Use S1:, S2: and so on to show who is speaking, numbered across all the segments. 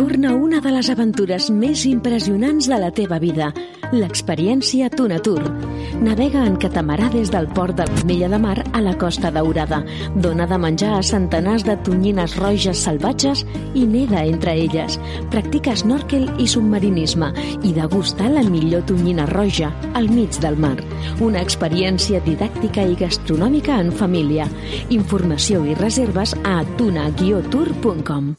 S1: Torna una de les aventures més impressionants de la teva vida, l'experiència Tunatur. Navega en catamarà des del port de l'Ametlla de Mar a la Costa Daurada. Dona de menjar a centenars de tonyines roges salvatges i neda entre elles. Practica snorkel i submarinisme i degusta la millor tonyina roja al mig del mar. Una experiència didàctica i gastronòmica en família. Informació i reserves a tuna-tour.com.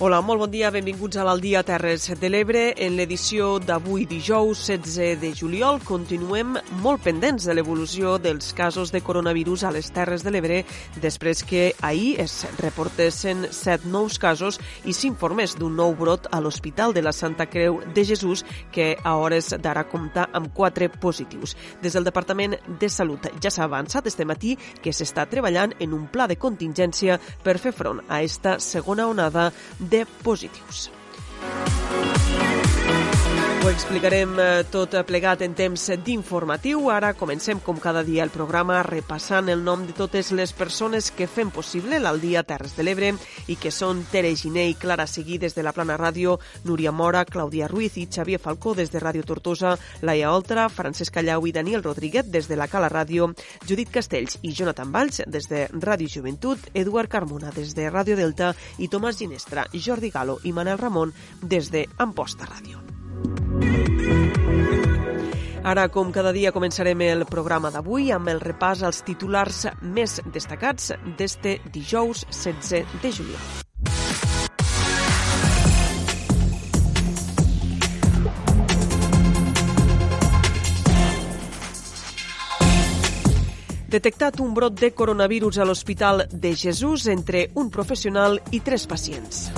S2: Hola, molt bon dia, benvinguts a l'Aldia Terres de l'Ebre. En l'edició d'avui dijous 16 de juliol continuem molt pendents de l'evolució dels casos de coronavirus a les Terres de l'Ebre després que ahir es reportessin set nous casos i s'informés d'un nou brot a l'Hospital de la Santa Creu de Jesús que a hores d'ara compta amb quatre positius. Des del Departament de Salut ja s'ha avançat este matí que s'està treballant en un pla de contingència per fer front a esta segona onada de positius. Ho explicarem eh, tot plegat en temps d'informatiu. Ara comencem, com cada dia, el programa repassant el nom de totes les persones que fem possible l'Aldia Terres de l'Ebre i que són Tere Giné i Clara Seguí des de la Plana Ràdio, Núria Mora, Clàudia Ruiz i Xavier Falcó des de Ràdio Tortosa, Laia Oltra, Francesc Callau i Daniel Rodríguez des de la Cala Ràdio, Judit Castells i Jonathan Valls des de Ràdio Joventut, Eduard Carmona des de Ràdio Delta i Tomàs Ginestra, Jordi Galo i Manel Ramon des de Amposta Ràdio. Ara, com cada dia, començarem el programa d'avui amb el repàs als titulars més destacats d'este dijous 16 de juliol. Detectat un brot de coronavirus a l'Hospital de Jesús entre un professional i tres pacients.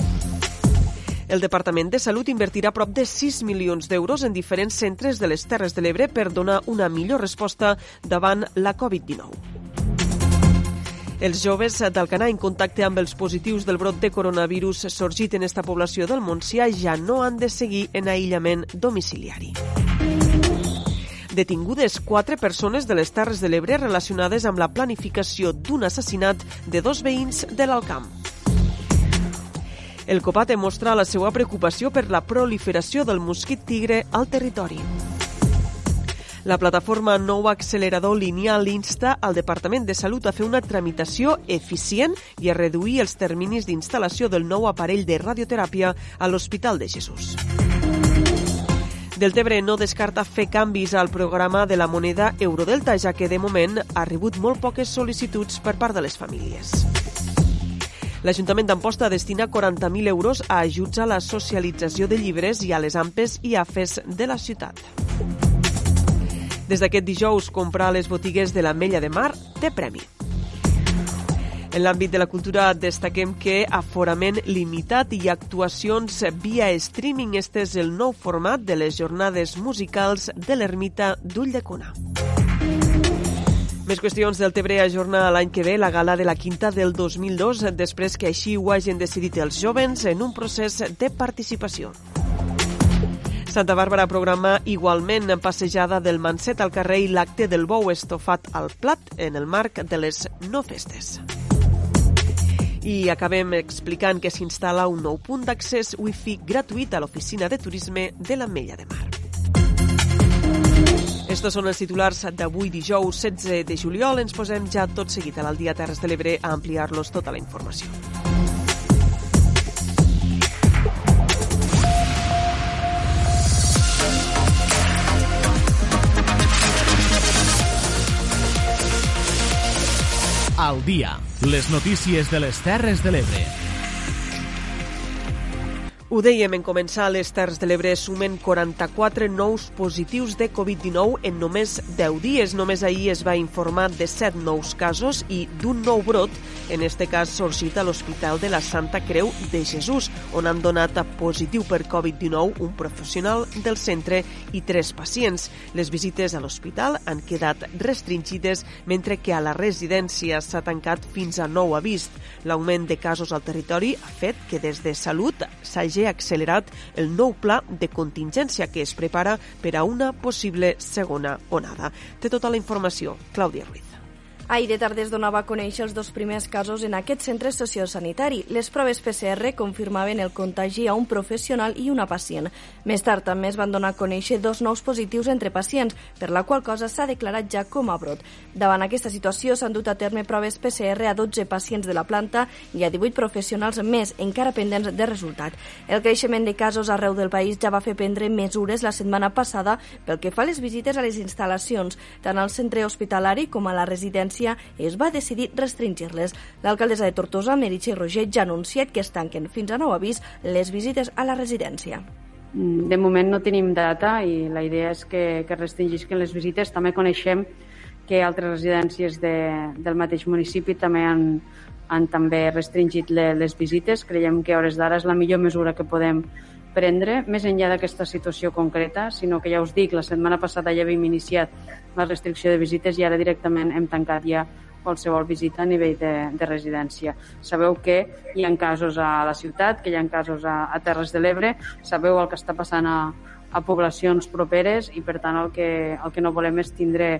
S2: El Departament de Salut invertirà prop de 6 milions d'euros en diferents centres de les Terres de l'Ebre per donar una millor resposta davant la Covid-19. Els joves d'Alcanar en contacte amb els positius del brot de coronavirus sorgit en esta població del Montsià ja no han de seguir en aïllament domiciliari. Detingudes quatre persones de les Terres de l'Ebre relacionades amb la planificació d'un assassinat de dos veïns de l'Alcamp. El COPAT mostra la seva preocupació per la proliferació del mosquit tigre al territori. La plataforma Nou Accelerador Lineal insta al Departament de Salut a fer una tramitació eficient i a reduir els terminis d'instal·lació del nou aparell de radioteràpia a l'Hospital de Jesús. Deltebre no descarta fer canvis al programa de la moneda Eurodelta, ja que de moment ha rebut molt poques sol·licituds per part de les famílies. L'Ajuntament d'Amposta destina 40.000 euros a ajuts a la socialització de llibres i a les ampes i afes de la ciutat. Des d'aquest dijous, comprar a les botigues de la Mella de Mar té premi. En l'àmbit de la cultura destaquem que aforament limitat i actuacions via streaming. Este és el nou format de les jornades musicals de l'ermita d'Ulldecona. Més qüestions del Tebre ajorna l'any que ve la gala de la quinta del 2002, després que així ho hagin decidit els jovens en un procés de participació. Santa Bàrbara programa igualment passejada del Manset al carrer i l'acte del bou estofat al plat en el marc de les no festes. I acabem explicant que s'instal·la un nou punt d'accés wifi gratuït a l'oficina de turisme de l'Ametlla de Mar. Estos són els titulars d'avui dijous 16 de juliol. Ens posem ja tot seguit a l'Aldia Terres de l'Ebre a ampliar-los tota la informació.
S3: al dia. Les notícies de les Terres de l'Ebre.
S2: Ho dèiem en començar, les Terres de l'Ebre sumen 44 nous positius de Covid-19 en només 10 dies. Només ahir es va informar de 7 nous casos i d'un nou brot, en este cas sorgit a l'Hospital de la Santa Creu de Jesús, on han donat a positiu per Covid-19 un professional del centre i tres pacients. Les visites a l'hospital han quedat restringides, mentre que a la residència s'ha tancat fins a nou avís. L'augment de casos al territori ha fet que des de Salut s'hagi hagi accelerat el nou pla de contingència que es prepara per a una possible segona onada. Té tota la informació Clàudia Ruiz.
S4: Ahir de tarda es donava a conèixer els dos primers casos en aquest centre sociosanitari. Les proves PCR confirmaven el contagi a un professional i una pacient. Més tard també es van donar a conèixer dos nous positius entre pacients, per la qual cosa s'ha declarat ja com a brot. Davant aquesta situació s'han dut a terme proves PCR a 12 pacients de la planta i a 18 professionals més, encara pendents de resultat. El creixement de casos arreu del país ja va fer prendre mesures la setmana passada pel que fa a les visites a les instal·lacions, tant al centre hospitalari com a la residència València es va decidir restringir-les. L'alcaldessa de Tortosa, Meritxell Roger, ja ha anunciat que es tanquen fins a nou avís les visites a la residència.
S5: De moment no tenim data i la idea és que, que restringisquen les visites. També coneixem que altres residències de, del mateix municipi també han, han també restringit le, les visites. Creiem que a hores d'ara és la millor mesura que podem prendre, més enllà d'aquesta situació concreta, sinó que ja us dic, la setmana passada ja havíem iniciat la restricció de visites i ara directament hem tancat ja qualsevol visita a nivell de, de residència. Sabeu que hi ha casos a la ciutat, que hi ha casos a, a Terres de l'Ebre, sabeu el que està passant a, a poblacions properes i per tant el que, el que no volem és tindre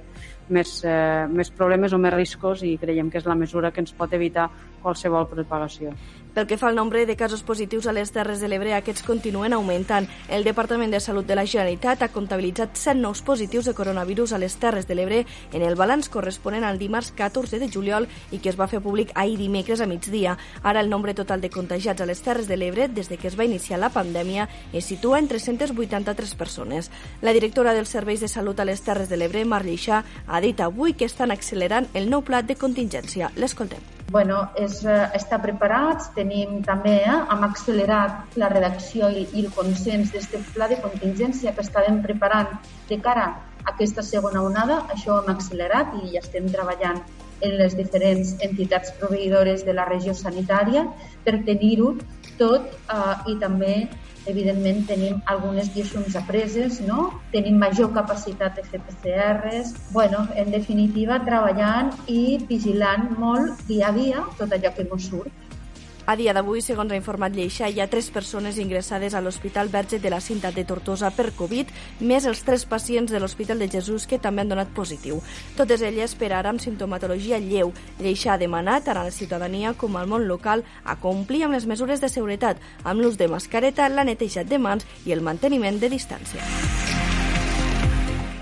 S5: més, eh, més problemes o més riscos i creiem que és la mesura que ens pot evitar qualsevol propagació.
S4: Pel que fa al nombre de casos positius a les Terres de l'Ebre, aquests continuen augmentant. El Departament de Salut de la Generalitat ha comptabilitzat 7 nous positius de coronavirus a les Terres de l'Ebre en el balanç corresponent al dimarts 14 de juliol i que es va fer públic ahir dimecres a migdia. Ara el nombre total de contagiats a les Terres de l'Ebre des de que es va iniciar la pandèmia es situa en 383 persones. La directora dels Serveis de Salut a les Terres de l'Ebre, Mar Lleixà, ha dit avui que estan accelerant el nou pla de contingència. L'escoltem
S6: bueno, és eh, estar preparats. Tenim també, eh, hem accelerat la redacció i, i el consens d'aquest pla de contingència que estàvem preparant de cara a aquesta segona onada. Això ho hem accelerat i ja estem treballant en les diferents entitats proveïdores de la regió sanitària per tenir-ho tot eh, i també evidentment tenim algunes lliçons apreses, no? tenim major capacitat de fer PCRs, bueno, en definitiva treballant i vigilant molt dia a dia tot allò que ens surt.
S4: A dia d'avui, segons ha informat Lleixa, hi ha tres persones ingressades a l'Hospital Verge de la Cinta de Tortosa per Covid, més els tres pacients de l'Hospital de Jesús que també han donat positiu. Totes elles per ara amb simptomatologia lleu. Lleixa ha demanat tant a la ciutadania com al món local a complir amb les mesures de seguretat, amb l'ús de mascareta, la neteja de mans i el manteniment de distància.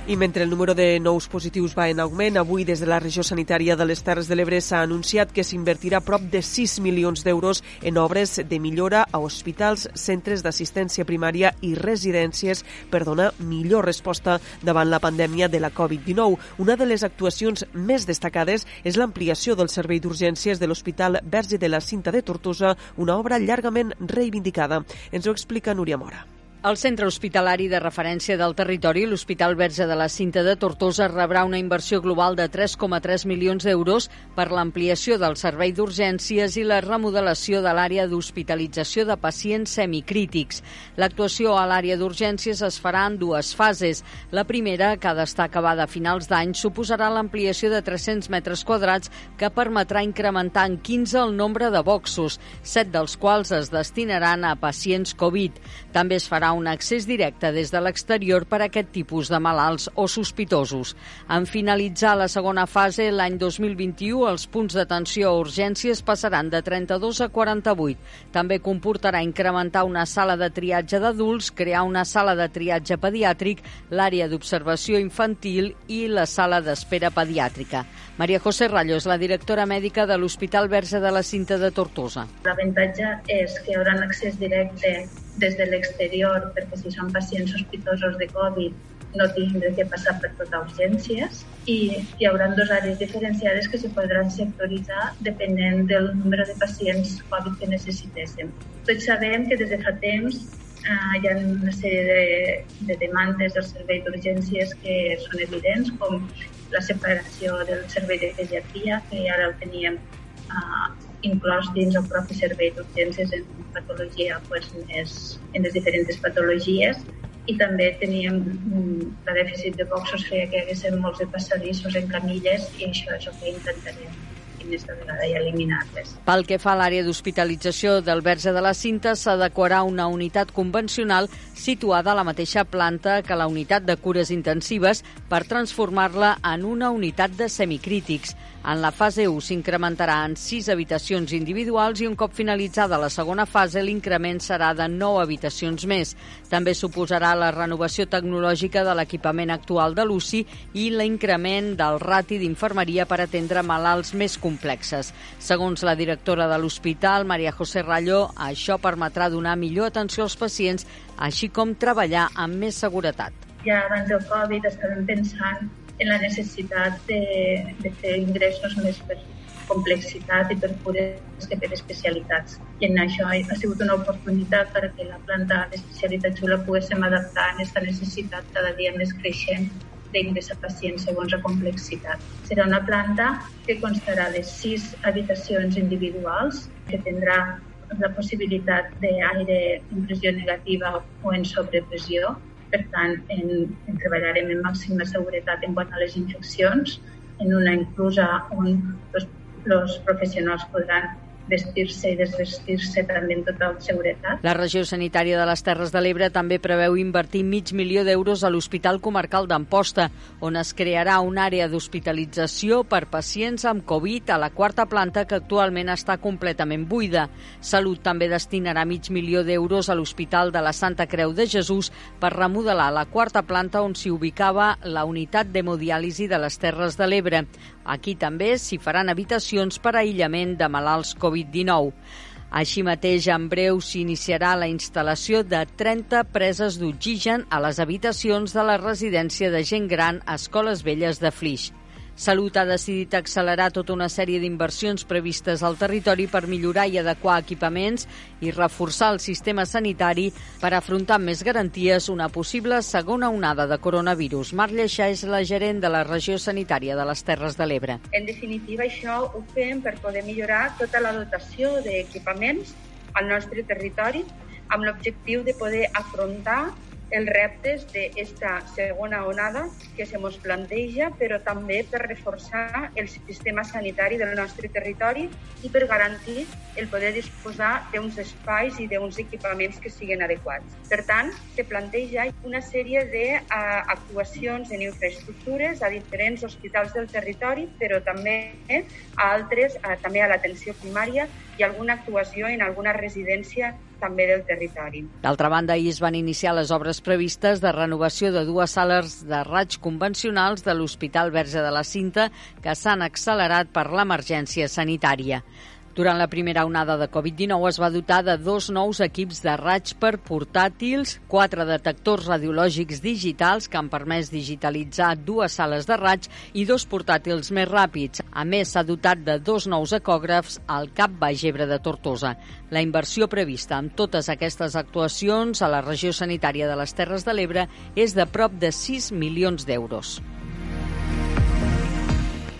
S2: I mentre el número de nous positius va en augment, avui des de la regió sanitària de les Terres de l'Ebre s'ha anunciat que s'invertirà prop de 6 milions d'euros en obres de millora a hospitals, centres d'assistència primària i residències per donar millor resposta davant la pandèmia de la Covid-19. Una de les actuacions més destacades és l'ampliació del servei d'urgències de l'Hospital Verge de la Cinta de Tortosa, una obra llargament reivindicada. Ens ho explica Núria Mora.
S7: El centre hospitalari de referència del territori, l'Hospital Verge de la Cinta de Tortosa, rebrà una inversió global de 3,3 milions d'euros per l'ampliació del servei d'urgències i la remodelació de l'àrea d'hospitalització de pacients semicrítics. L'actuació a l'àrea d'urgències es farà en dues fases. La primera, que ha d'estar acabada a finals d'any, suposarà l'ampliació de 300 metres quadrats que permetrà incrementar en 15 el nombre de boxos, set dels quals es destinaran a pacients Covid. També es farà un accés directe des de l'exterior per a aquest tipus de malalts o sospitosos. En finalitzar la segona fase, l'any 2021, els punts d'atenció a urgències passaran de 32 a 48. També comportarà incrementar una sala de triatge d'adults, crear una sala de triatge pediàtric, l'àrea d'observació infantil i la sala d'espera pediàtrica. Maria José Rallo és la directora mèdica de l'Hospital Verge de la Cinta de Tortosa.
S6: L'avantatge és que hi haurà accés directe des de l'exterior, perquè si són pacients sospitosos de Covid no tindre que passar per tota urgències i hi haurà dues àrees diferenciades que se podran sectoritzar depenent del número de pacients Covid que necessitéssim. Tots sabem que des de fa temps eh, hi ha una sèrie de, de demandes del servei d'urgències que són evidents, com la separació del servei de pediatria, que ara el teníem eh, inclòs dins el propi servei d'urgències en patologia, pues, més, en les diferents patologies, i també teníem mm, la dèficit de boxos feia que hi haguessin molts de passadissos en camilles i això és el que intentarem i eliminar-les.
S7: Pel que fa a l'àrea d'hospitalització del Verge de la Cinta, s'adequarà una unitat convencional situada a la mateixa planta que la unitat de cures intensives per transformar-la en una unitat de semicrítics. En la fase 1 s'incrementarà en 6 habitacions individuals i un cop finalitzada la segona fase l'increment serà de 9 habitacions més. També suposarà la renovació tecnològica de l'equipament actual de l'UCI i l'increment del rati d'infermeria per atendre malalts més complexes. Segons la directora de l'hospital, Maria José Ralló, això permetrà donar millor atenció als pacients, així com treballar amb més seguretat.
S6: Ja abans del Covid estàvem pensant en la necessitat de, de fer ingressos més per complexitat i per cures que per especialitats. I en això ha sigut una oportunitat perquè la planta d'especialitat la poguéssim adaptar a aquesta necessitat cada dia més creixent d'ingressar pacients segons la complexitat. Serà una planta que constarà de sis habitacions individuals, que tindrà la possibilitat d'aire en pressió negativa o en sobrepressió, per tant, en, en treballarem en màxima seguretat en quant a les infeccions, en una inclusa on els professionals podran vestir-se i desvestir-se també en tota seguretat.
S7: La regió sanitària de les Terres de l'Ebre també preveu invertir mig milió d'euros a l'Hospital Comarcal d'Amposta, on es crearà una àrea d'hospitalització per pacients amb Covid a la quarta planta que actualment està completament buida. Salut també destinarà mig milió d'euros a l'Hospital de la Santa Creu de Jesús per remodelar la quarta planta on s'hi ubicava la unitat d'hemodiàlisi de les Terres de l'Ebre. Aquí també s'hi faran habitacions per aïllament de malalts Covid-19. Així mateix, en breu s'iniciarà la instal·lació de 30 preses d'oxigen a les habitacions de la residència de gent gran a Escoles Velles de Flix. Salut ha decidit accelerar tota una sèrie d'inversions previstes al territori per millorar i adequar equipaments i reforçar el sistema sanitari per afrontar amb més garanties una possible segona onada de coronavirus. Mar Lleixa és la gerent de la regió sanitària de les Terres de l'Ebre.
S8: En definitiva, això ho fem per poder millorar tota la dotació d'equipaments al nostre territori amb l'objectiu de poder afrontar els reptes d'esta segona onada que se mos planteja, però també per reforçar el sistema sanitari del nostre territori i per garantir el poder disposar d'uns espais i d'uns equipaments que siguin adequats. Per tant, se planteja una sèrie d'actuacions en infraestructures a diferents hospitals del territori, però també a altres, també a l'atenció primària i alguna actuació en alguna residència també del territori.
S7: D'altra banda, ahir es van iniciar les obres previstes de renovació de dues sales de raig convencionals de l'Hospital Verge de la Cinta que s'han accelerat per l'emergència sanitària. Durant la primera onada de Covid-19 es va dotar de dos nous equips de raig per portàtils, quatre detectors radiològics digitals que han permès digitalitzar dues sales de raig i dos portàtils més ràpids. A més, s'ha dotat de dos nous ecògrafs al Cap Baix Ebre de Tortosa. La inversió prevista amb totes aquestes actuacions a la regió sanitària de les Terres de l'Ebre és de prop de 6 milions d'euros.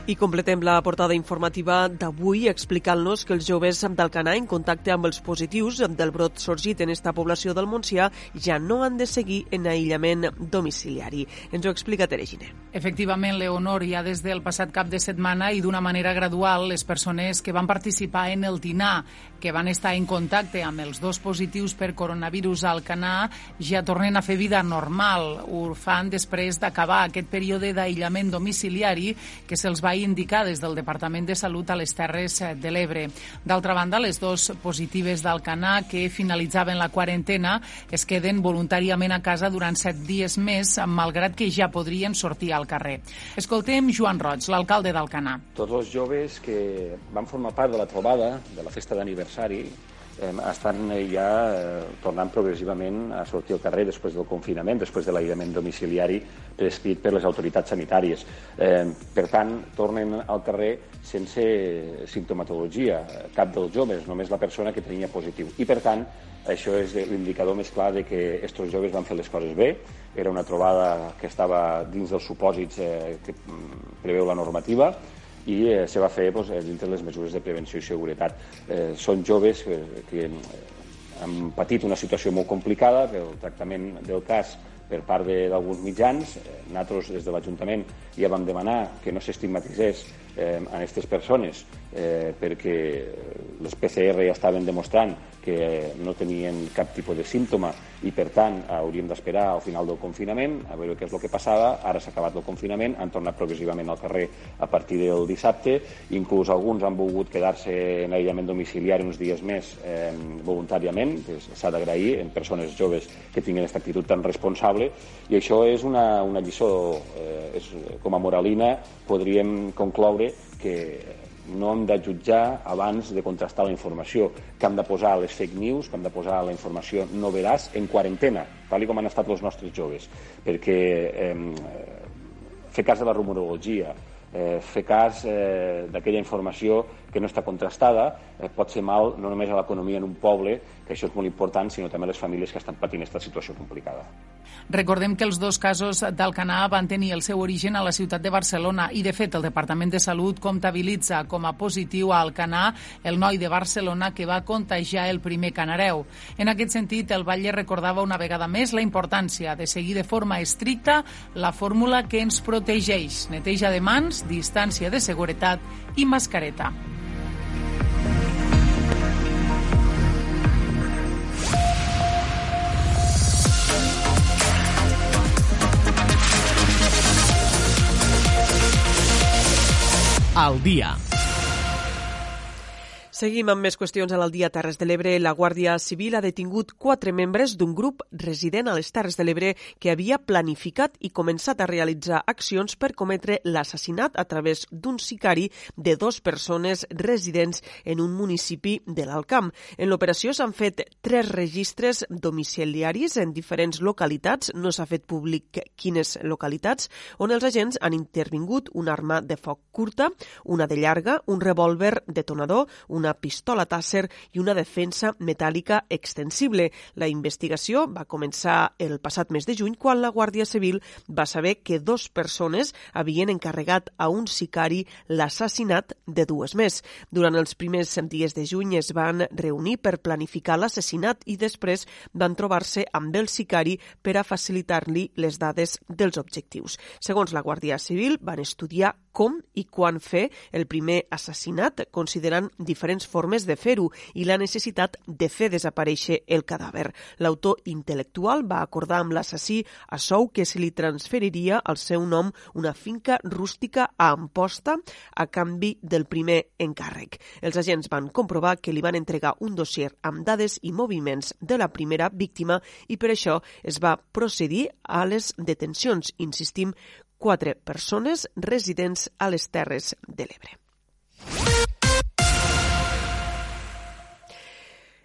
S2: I completem la portada informativa d'avui explicant-nos que els joves d'Alcanar en contacte amb els positius del brot sorgit en esta població del Montsià ja no han de seguir en aïllament domiciliari. Ens ho explica Teregine.
S9: Efectivament, Leonor, ja des del passat cap de setmana i d'una manera gradual, les persones que van participar en el dinar, que van estar en contacte amb els dos positius per coronavirus al Canà, ja tornen a fer vida normal. Ho fan després d'acabar aquest període d'aïllament domiciliari que se'ls va indicar des del Departament de Salut a les Terres de l'Ebre. D'altra banda, les dos positives d'Alcanar que finalitzaven la quarantena es queden voluntàriament a casa durant set dies més, malgrat que ja podrien sortir al carrer. Escoltem Joan Roig, l'alcalde d'Alcanar.
S10: Tots els joves que van formar part de la trobada de la festa d'aniversari eh, estan ja eh, tornant progressivament a sortir al carrer després del confinament, després de l'aïllament domiciliari prescrit per les autoritats sanitàries. Eh, per tant, tornen al carrer sense simptomatologia, cap dels joves, només la persona que tenia positiu. I, per tant, això és l'indicador més clar de que aquests joves van fer les coses bé, era una trobada que estava dins dels supòsits eh, que mm, preveu la normativa, i eh, se va fer doncs, dintre les mesures de prevenció i seguretat. Eh, són joves que, que eh, han patit una situació molt complicada pel tractament del cas per part d'alguns mitjans. Eh, nosaltres, des de l'Ajuntament, ja vam demanar que no s'estigmatitzés eh, a aquestes persones eh, perquè les PCR ja estaven demostrant que no tenien cap tipus de símptoma i, per tant, hauríem d'esperar al final del confinament a veure què és el que passava. Ara s'ha acabat el confinament, han tornat progressivament al carrer a partir del dissabte. Inclús alguns han volgut quedar-se en aïllament domiciliari uns dies més eh, voluntàriament, s'ha d'agrair en persones joves que tinguin aquesta actitud tan responsable. I això és una, una lliçó, eh, és, com a moralina podríem concloure que no hem de jutjar abans de contrastar la informació, que hem de posar les fake news, que hem de posar la informació no veràs en quarantena, tal com han estat els nostres joves, perquè eh, fer cas de la rumorologia, eh, fer cas eh, d'aquella informació que no està contrastada eh, pot ser mal no només a l'economia en un poble, que això és molt important, sinó també a les famílies que estan patint aquesta situació complicada.
S9: Recordem que els dos casos d'Alcanar van tenir el seu origen a la ciutat de Barcelona i, de fet, el Departament de Salut comptabilitza com a positiu a Alcanar el noi de Barcelona que va contagiar el primer canareu. En aquest sentit, el Batlle recordava una vegada més la importància de seguir de forma estricta la fórmula que ens protegeix, neteja de mans, distància de seguretat i mascareta.
S3: Al dia.
S2: Seguim amb més qüestions a l'Aldia Terres de l'Ebre. La Guàrdia Civil ha detingut quatre membres d'un grup resident a les Terres de l'Ebre que havia planificat i començat a realitzar accions per cometre l'assassinat a través d'un sicari de dos persones residents en un municipi de l'Alcamp. En l'operació s'han fet tres registres domiciliaris en diferents localitats, no s'ha fet públic quines localitats, on els agents han intervingut una arma de foc curta, una de llarga, un revòlver detonador, una una pistola Tasser i una defensa metàl·lica extensible. La investigació va començar el passat mes de juny quan la Guàrdia Civil va saber que dos persones havien encarregat a un sicari l'assassinat de dues més. Durant els primers dies de juny es van reunir per planificar l'assassinat i després van trobar-se amb el sicari per a facilitar-li les dades dels objectius. Segons la Guàrdia Civil, van estudiar com i quan fer el primer assassinat, considerant diferents diferents formes de fer-ho i la necessitat de fer desaparèixer el cadàver. L'autor intel·lectual va acordar amb l'assassí a sou que se li transferiria al seu nom una finca rústica a Amposta a canvi del primer encàrrec. Els agents van comprovar que li van entregar un dossier amb dades i moviments de la primera víctima i per això es va procedir a les detencions, insistim, quatre persones residents a les Terres de l'Ebre.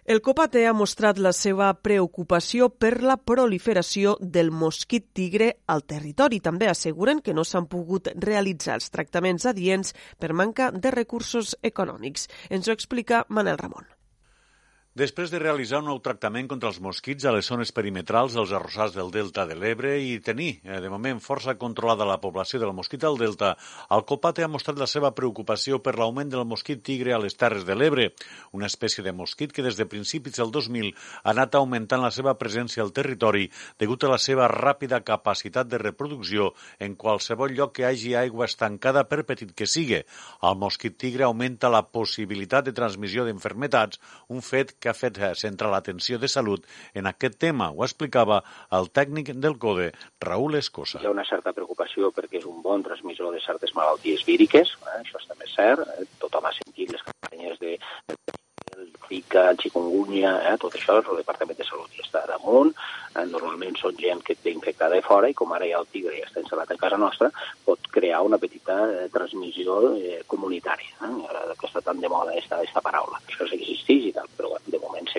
S2: El Copate ha mostrat la seva preocupació per la proliferació del mosquit tigre al territori. També asseguren que no s'han pogut realitzar els tractaments adients per manca de recursos econòmics. Ens ho explica Manel Ramon.
S11: Després de realitzar un nou tractament contra els mosquits a les zones perimetrals dels arrossars del Delta de l'Ebre i tenir, eh, de moment, força controlada la població del mosquit al Delta, el Copate ha mostrat la seva preocupació per l'augment del mosquit tigre a les Terres de l'Ebre, una espècie de mosquit que des de principis del 2000 ha anat augmentant la seva presència al territori degut a la seva ràpida capacitat de reproducció en qualsevol lloc que hagi aigua estancada per petit que sigui. El mosquit tigre augmenta la possibilitat de transmissió d'enfermetats, un fet que que ha fet centrar l'atenció de salut en aquest tema. Ho explicava el tècnic del CODE, Raül Escosa.
S12: Hi ha una certa preocupació perquè és un bon transmissor de certes malalties víriques, eh? això és també cert. Eh? Tothom ha sentit les campanyes de el Zika, el chikungunya, eh? tot això, el Departament de Salut ja està damunt, eh? normalment són gent que té infectada de fora i com ara ja el tigre ja està instal·lat a casa nostra, pot crear una petita eh, transmissió eh, comunitària. Eh? Que està tan de moda aquesta, aquesta paraula. Això existeix i tal, però bueno,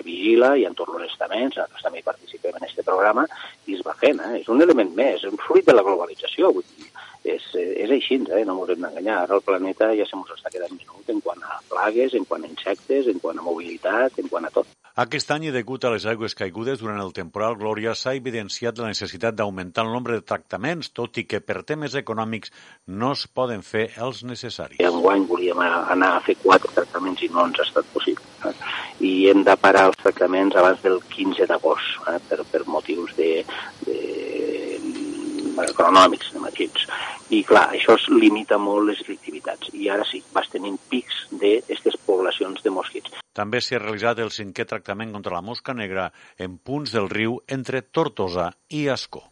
S12: vigila, hi ha tots els estaments, nosaltres també participem en aquest programa, i es va fent. Eh? És un element més, un fruit de la globalització. Vull dir, és, és així, eh? no ens hem d'enganyar. Ara el planeta ja se ens està quedant minut en quant a plagues, en quant a insectes, en quant a mobilitat, en quant a tot.
S11: Aquest any, degut a les aigües caigudes durant el temporal Glòria, s'ha evidenciat la necessitat d'augmentar el nombre de tractaments, tot i que per temes econòmics no es poden fer els necessaris.
S12: Enguany volíem anar a fer quatre tractaments i no ens ha estat possible. Eh? I hem de parar els tractaments abans del 15 d'agost, eh? per, per motius de, de econòmics, de equins. I clar, això es limita molt les activitats. I ara sí, vas tenint pics d'aquestes poblacions de mosquits.
S11: També s'ha realitzat el cinquè tractament contra la mosca negra en punts del riu entre Tortosa i Ascó.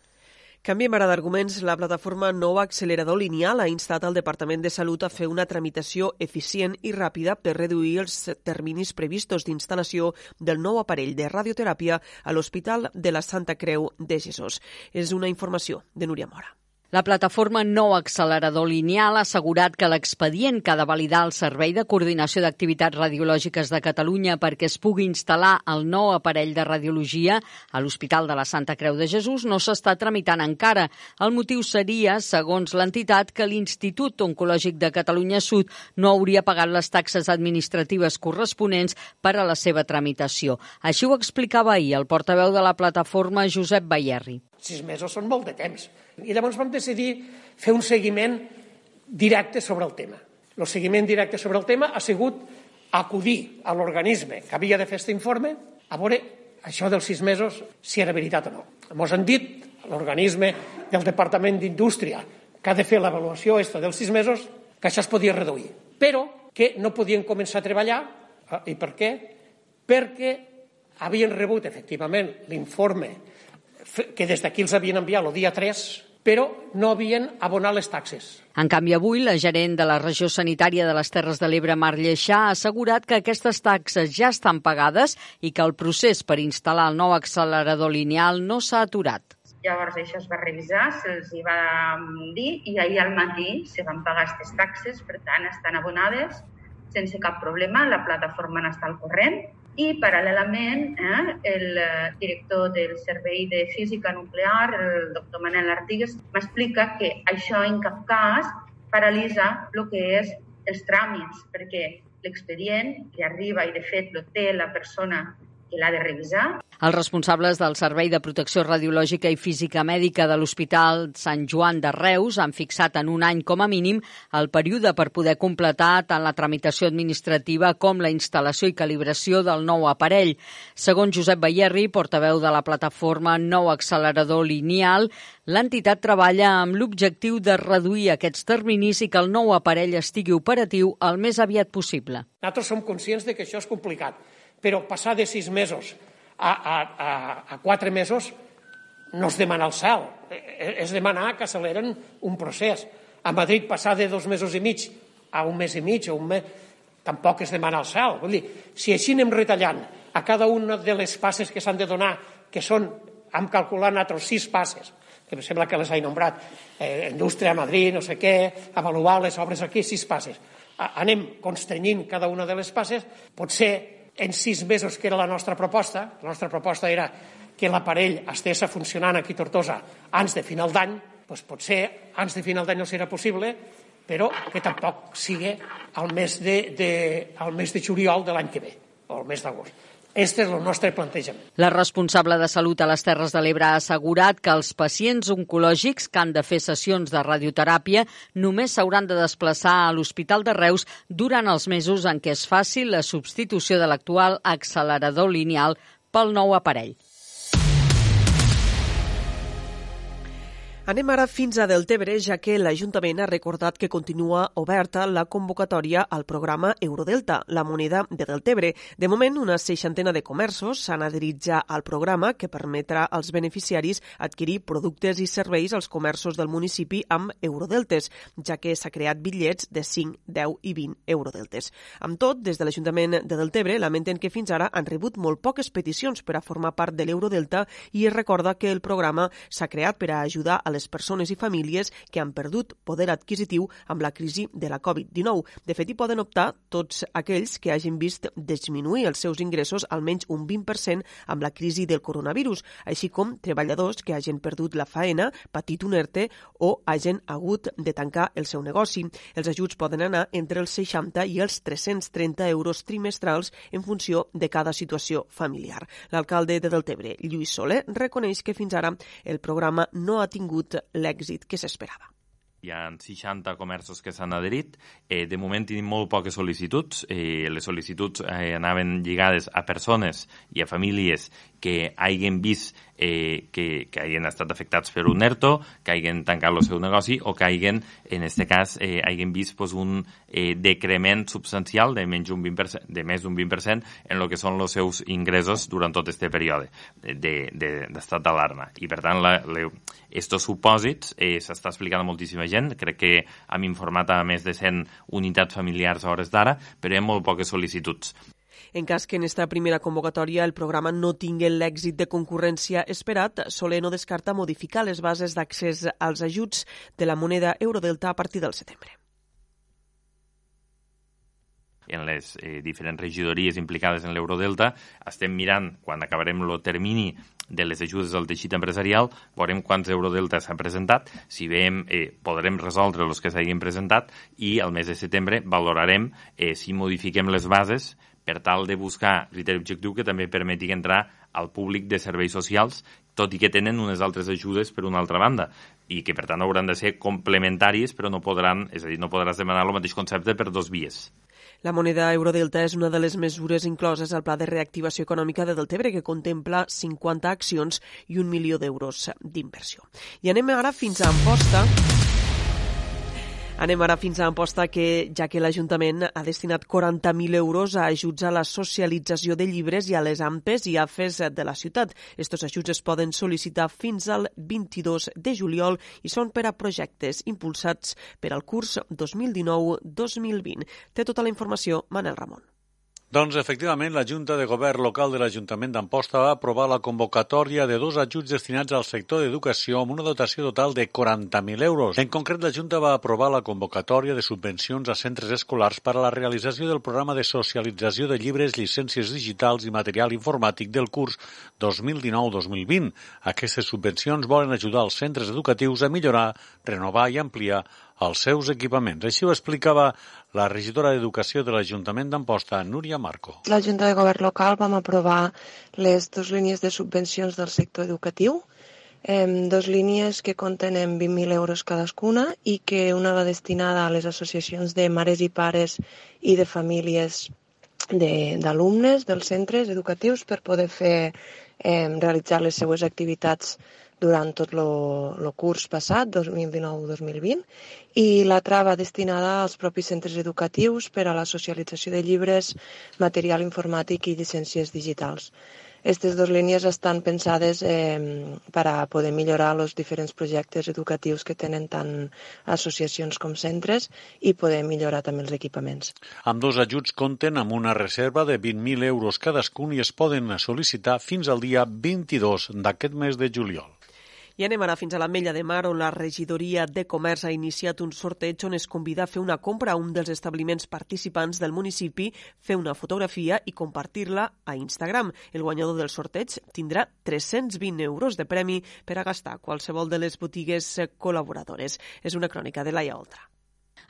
S2: Canviem ara d'arguments. La plataforma Nou Accelerador Lineal ha instat al Departament de Salut a fer una tramitació eficient i ràpida per reduir els terminis previstos d'instal·lació del nou aparell de radioteràpia a l'Hospital de la Santa Creu de Jesús. És una informació de Núria Mora.
S7: La plataforma Nou Accelerador Lineal ha assegurat que l'expedient que ha de validar el Servei de Coordinació d'Activitats Radiològiques de Catalunya perquè es pugui instal·lar el nou aparell de radiologia a l'Hospital de la Santa Creu de Jesús no s'està tramitant encara. El motiu seria, segons l'entitat, que l'Institut Oncològic de Catalunya Sud no hauria pagat les taxes administratives corresponents per a la seva tramitació. Així ho explicava ahir el portaveu de la plataforma Josep Bayerri.
S13: Sis mesos són molt de temps i llavors vam decidir fer un seguiment directe sobre el tema. El seguiment directe sobre el tema ha sigut acudir a l'organisme que havia de fer aquest informe a veure això dels sis mesos si era veritat o no. Ens han dit l'organisme del Departament d'Indústria que ha de fer l'avaluació esta dels sis mesos que això es podia reduir, però que no podien començar a treballar. Ah, I per què? Perquè havien rebut efectivament l'informe que des d'aquí els havien enviat el dia 3 però no havien abonat les taxes.
S7: En canvi, avui, la gerent de la regió sanitària de les Terres de l'Ebre, Mar Lleixà, ha assegurat que aquestes taxes ja estan pagades i que el procés per instal·lar el nou accelerador lineal no s'ha aturat.
S8: Llavors això es va revisar, se'ls hi va dir i ahir al matí se van pagar aquestes taxes, per tant estan abonades sense cap problema, la plataforma n'està al corrent i paral·lelament eh, el eh, director del Servei de Física Nuclear, el doctor Manel Artigues, m'explica que això en cap cas paralitza el que és els tràmits, perquè l'expedient li arriba i de fet lo té la persona que l'ha de revisar.
S7: Els responsables del Servei de Protecció Radiològica i Física Mèdica de l'Hospital Sant Joan de Reus han fixat en un any com a mínim el període per poder completar tant la tramitació administrativa com la instal·lació i calibració del nou aparell. Segons Josep Bayerri, portaveu de la plataforma Nou Accelerador Lineal, l'entitat treballa amb l'objectiu de reduir aquests terminis i que el nou aparell estigui operatiu el més aviat possible.
S13: Nosaltres som conscients de que això és complicat, però passar de sis mesos a, a, a, a quatre mesos no es demana el cel, e, és demanar que acceleren un procés. A Madrid passar de dos mesos i mig a un mes i mig o un mes, tampoc es demana el cel. Vull dir, si així anem retallant a cada una de les passes que s'han de donar, que són, hem calculat nosaltres, sis passes, que em sembla que les he nombrat, eh, indústria a Madrid, no sé què, avaluar les obres aquí, sis passes. Anem constrenyint cada una de les passes, potser en sis mesos, que era la nostra proposta, la nostra proposta era que l'aparell estigués funcionant aquí a Tortosa abans de final d'any, doncs potser abans de final d'any no serà possible, però que tampoc sigui al mes de, de, al mes de juliol de l'any que ve, o al mes d'agost. Este és el nostre plantejament.
S7: La responsable de Salut a les Terres de l'Ebre ha assegurat que els pacients oncològics que han de fer sessions de radioteràpia només s'hauran de desplaçar a l'Hospital de Reus durant els mesos en què es faci la substitució de l'actual accelerador lineal pel nou aparell.
S2: Anem ara fins a Deltebre, ja que l'Ajuntament ha recordat que continua oberta la convocatòria al programa Eurodelta, la moneda de Deltebre. De moment, una seixantena de comerços s'han adherit ja al programa que permetrà als beneficiaris adquirir productes i serveis als comerços del municipi amb eurodeltes, ja que s'ha creat bitllets de 5, 10 i 20 eurodeltes. Amb tot, des de l'Ajuntament de Deltebre lamenten que fins ara han rebut molt poques peticions per a formar part de l'Eurodelta i es recorda que el programa s'ha creat per a ajudar a les persones i famílies que han perdut poder adquisitiu amb la crisi de la Covid-19. De fet, hi poden optar tots aquells que hagin vist disminuir els seus ingressos almenys un 20% amb la crisi del coronavirus, així com treballadors que hagin perdut la faena, patit un ERTE o hagin hagut de tancar el seu negoci. Els ajuts poden anar entre els 60 i els 330 euros trimestrals en funció de cada situació familiar. L'alcalde de Deltebre, Lluís Soler, reconeix que fins ara el programa no ha tingut l'èxit que s'esperava
S14: hi ha 60 comerços que s'han adherit. Eh, de moment tenim molt poques sol·licituds. Eh, les sol·licituds eh, anaven lligades a persones i a famílies que hagin vist eh, que, que hagin estat afectats per un ERTO, que hagin tancat el seu negoci o que hagin, en aquest cas, eh, hagin vist pues, un eh, decrement substancial de menys un 20%, de més d'un 20% en el que són els seus ingressos durant tot aquest període d'estat de, d'alarma. I, per tant, la, supòsits eh, s'està explicant a moltíssima gent. Crec que hem informat a més de 100 unitats familiars a hores d'ara, però hi ha molt poques sol·licituds.
S2: En cas que en esta primera convocatòria el programa no tingui l'èxit de concurrència esperat, Soler no descarta modificar les bases d'accés als ajuts de la moneda Eurodelta a partir del setembre.
S14: En les eh, diferents regidories implicades en l'Eurodelta, estem mirant, quan acabarem el termini de les ajudes al teixit empresarial, veurem quants Eurodelta s'han presentat, si veiem, eh, podrem resoldre els que s'hagin presentat i al mes de setembre valorarem eh, si modifiquem les bases per tal de buscar criteri objectiu que també permeti entrar al públic de serveis socials, tot i que tenen unes altres ajudes per una altra banda, i que per tant hauran de ser complementàries, però no podran, és a dir, no podràs demanar el mateix concepte per dos vies.
S2: La moneda Eurodelta és una de les mesures incloses al Pla de Reactivació Econòmica de Deltebre, que contempla 50 accions i un milió d'euros d'inversió. I anem ara fins a Amposta, Anem ara fins a Amposta, que ja que l'Ajuntament ha destinat 40.000 euros a ajuts a la socialització de llibres i a les AMPES i AFES de la ciutat. Estos ajuts es poden sol·licitar fins al 22 de juliol i són per a projectes impulsats per al curs 2019-2020. Té tota la informació Manel Ramon.
S11: Doncs, efectivament, la Junta de Govern local de l'Ajuntament d'Amposta va aprovar la convocatòria de dos ajuts destinats al sector d'educació amb una dotació total de 40.000 euros. En concret, la Junta va aprovar la convocatòria de subvencions a centres escolars per a la realització del programa de socialització de llibres, llicències digitals i material informàtic del curs 2019-2020. Aquestes subvencions volen ajudar els centres educatius a millorar, renovar i ampliar els seus equipaments. Així ho explicava la regidora d'Educació de l'Ajuntament d'Amposta, Núria Marco.
S15: La Junta de Govern Local vam aprovar les dues línies de subvencions del sector educatiu, eh, dos línies que contenen 20.000 euros cadascuna i que una va destinada a les associacions de mares i pares i de famílies d'alumnes de, dels centres educatius per poder fer eh, realitzar les seues activitats durant tot el curs passat, 2019-2020, i l'altra va destinada als propis centres educatius per a la socialització de llibres, material informàtic i llicències digitals. Aquestes dues línies estan pensades eh, per a poder millorar els diferents projectes educatius que tenen tant associacions com centres i poder millorar també els equipaments.
S11: Amb dos ajuts compten amb una reserva de 20.000 euros cadascun i es poden sol·licitar fins al dia 22 d'aquest mes de juliol.
S2: I anem ara fins a l'Ametlla de Mar, on la regidoria de Comerç ha iniciat un sorteig on es convida a fer una compra a un dels establiments participants del municipi, fer una fotografia i compartir-la a Instagram. El guanyador del sorteig tindrà 320 euros de premi per a gastar qualsevol de les botigues col·laboradores. És una crònica de Laia Oltra.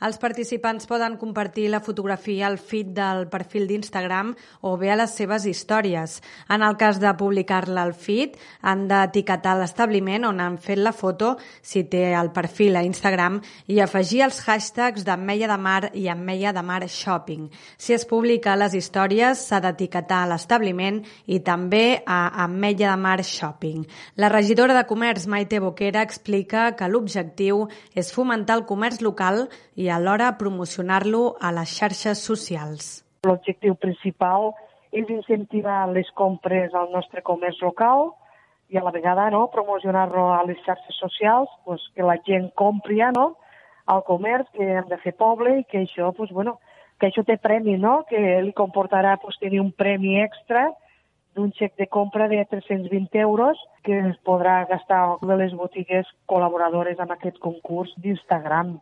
S16: Els participants poden compartir la fotografia al feed del perfil d'Instagram o bé a les seves històries. En el cas de publicar-la al feed, han d'etiquetar l'establiment on han fet la foto, si té el perfil a Instagram, i afegir els hashtags d'Ameia de Mar i Ameia de Mar Shopping. Si es publica a les històries, s'ha d'etiquetar l'establiment i també a Ameia de Mar Shopping. La regidora de Comerç, Maite Boquera, explica que l'objectiu és fomentar el comerç local i alhora promocionar-lo a les xarxes socials.
S17: L'objectiu principal és incentivar les compres al nostre comerç local i a la vegada no, promocionar-lo a les xarxes socials, pues, que la gent compri ja, no, al comerç, que hem de fer poble i que això, pues, bueno, que això té premi, no? que li comportarà pues, tenir un premi extra d'un xec de compra de 320 euros que es podrà gastar de les botigues col·laboradores en aquest concurs d'Instagram.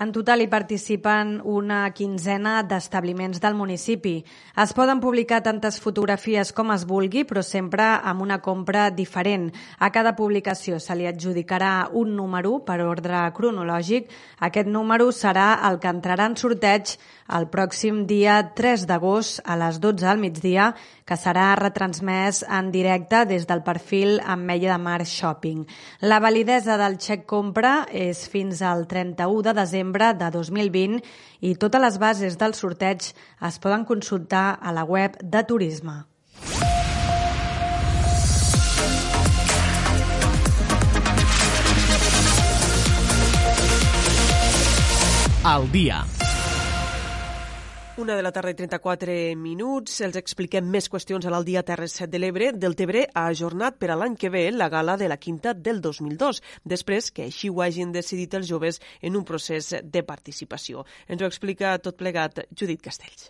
S16: En total hi participen una quinzena d'establiments del municipi. Es poden publicar tantes fotografies com es vulgui, però sempre amb una compra diferent. A cada publicació se li adjudicarà un número per ordre cronològic. Aquest número serà el que entrarà en sorteig el pròxim dia 3 d'agost a les 12 al migdia, que serà retransmès en directe des del perfil Ameia de Mar Shopping. La validesa del xec compra és fins al 31 de desembre de 2020 i totes les bases del sorteig es poden consultar a la web de Turisme.
S3: Al dia.
S2: Una de la tarda i 34 minuts. Els expliquem més qüestions a l'Aldia Terres 7 de l'Ebre. Del Tebre ha ajornat per a l'any que ve la gala de la quinta del 2002, després que així ho hagin decidit els joves en un procés de participació. Ens ho explica tot plegat Judit Castells.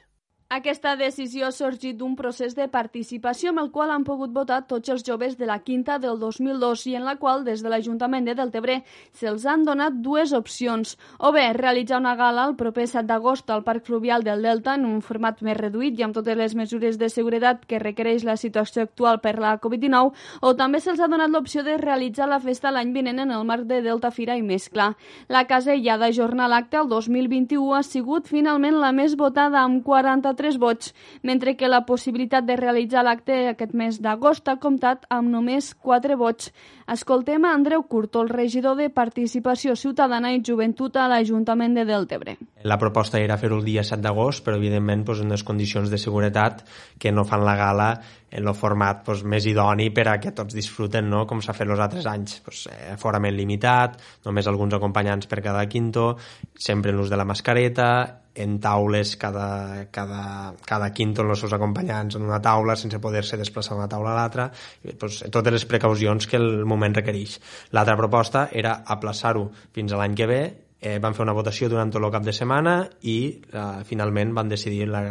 S18: Aquesta decisió ha sorgit d'un procés de participació amb el qual han pogut votar tots els joves de la quinta del 2002 i en la qual des de l'Ajuntament de Deltebre se'ls han donat dues opcions. O bé realitzar una gala el proper 7 d'agost al Parc Fluvial del Delta en un format més reduït i amb totes les mesures de seguretat que requereix la situació actual per la Covid-19 o també se'ls ha donat l'opció de realitzar la festa l'any vinent en el marc de Delta Fira i Mescla. La casella d'ajornar l'acte el 2021 ha sigut finalment la més votada amb 43 3 vots, mentre que la possibilitat de realitzar l'acte aquest mes d'agost ha comptat amb només 4 vots. Escoltem a Andreu Curto, el regidor de Participació Ciutadana i Joventut a l'Ajuntament de Deltebre.
S19: La proposta era fer-ho el dia 7 d'agost, però evidentment doncs, les condicions de seguretat que no fan la gala en el format doncs, més idoni per a que tots disfruten, no? com s'ha fet els altres anys. Doncs, eh, forament limitat, només alguns acompanyants per cada quinto, sempre en l'ús de la mascareta, en taules cada, cada, cada quinto amb els seus acompanyants en una taula sense poder-se desplaçar d'una taula a l'altra doncs, totes les precaucions que el moment requereix l'altra proposta era aplaçar-ho fins a l'any que ve eh, van fer una votació durant tot el cap de setmana i eh, finalment van decidir la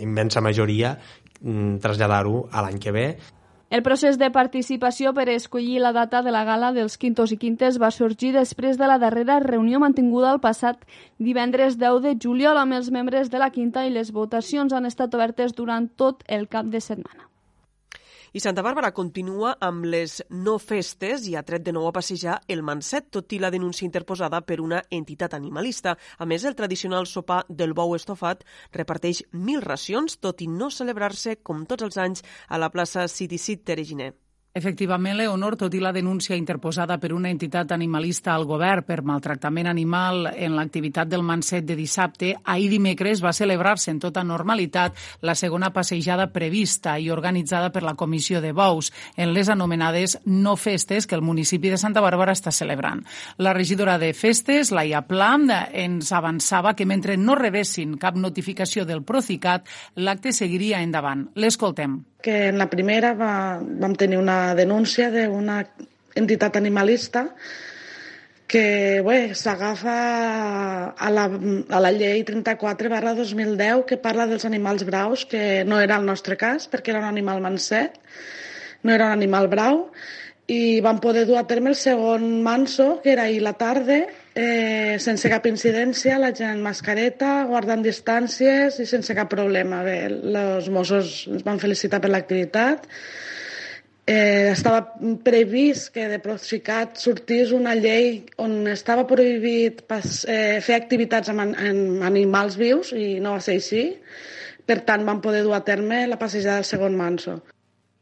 S19: immensa majoria traslladar-ho a l'any que ve
S18: el procés de participació per escollir la data de la gala dels quintos i quintes va sorgir després de la darrera reunió mantinguda el passat divendres 10 de juliol amb els membres de la quinta i les votacions han estat obertes durant tot el cap de setmana.
S2: I Santa Bàrbara continua amb les no festes i ha tret de nou a passejar el Manset, tot i la denúncia interposada per una entitat animalista. A més, el tradicional sopar del bou estofat reparteix mil racions, tot i no celebrar-se, com tots els anys, a la plaça City City Tereginer.
S9: Efectivament, Leonor, tot i la denúncia interposada per una entitat animalista al govern per maltractament animal en l'activitat del Manset de dissabte, ahir dimecres va celebrar-se en tota normalitat la segona passejada prevista i organitzada per la Comissió de Bous en les anomenades no festes que el municipi de Santa Bàrbara està celebrant. La regidora de Festes, Laia Plam, ens avançava que mentre no rebessin cap notificació del Procicat, l'acte seguiria endavant. L'escoltem
S20: que en la primera va, vam tenir una denúncia d'una entitat animalista que s'agafa a, la, a la llei 34 barra 2010 que parla dels animals braus, que no era el nostre cas perquè era un animal manset, no era un animal brau, i vam poder dur a terme el segon manso, que era ahir la tarda, eh, sense cap incidència, la gent mascareta, guardant distàncies i sense cap problema. Bé, els Mossos ens van felicitar per l'activitat. Eh, estava previst que de Procicat sortís una llei on estava prohibit pas, eh, fer activitats amb, amb animals vius i no va ser així. Per tant, van poder dur a terme la passejada del segon manso.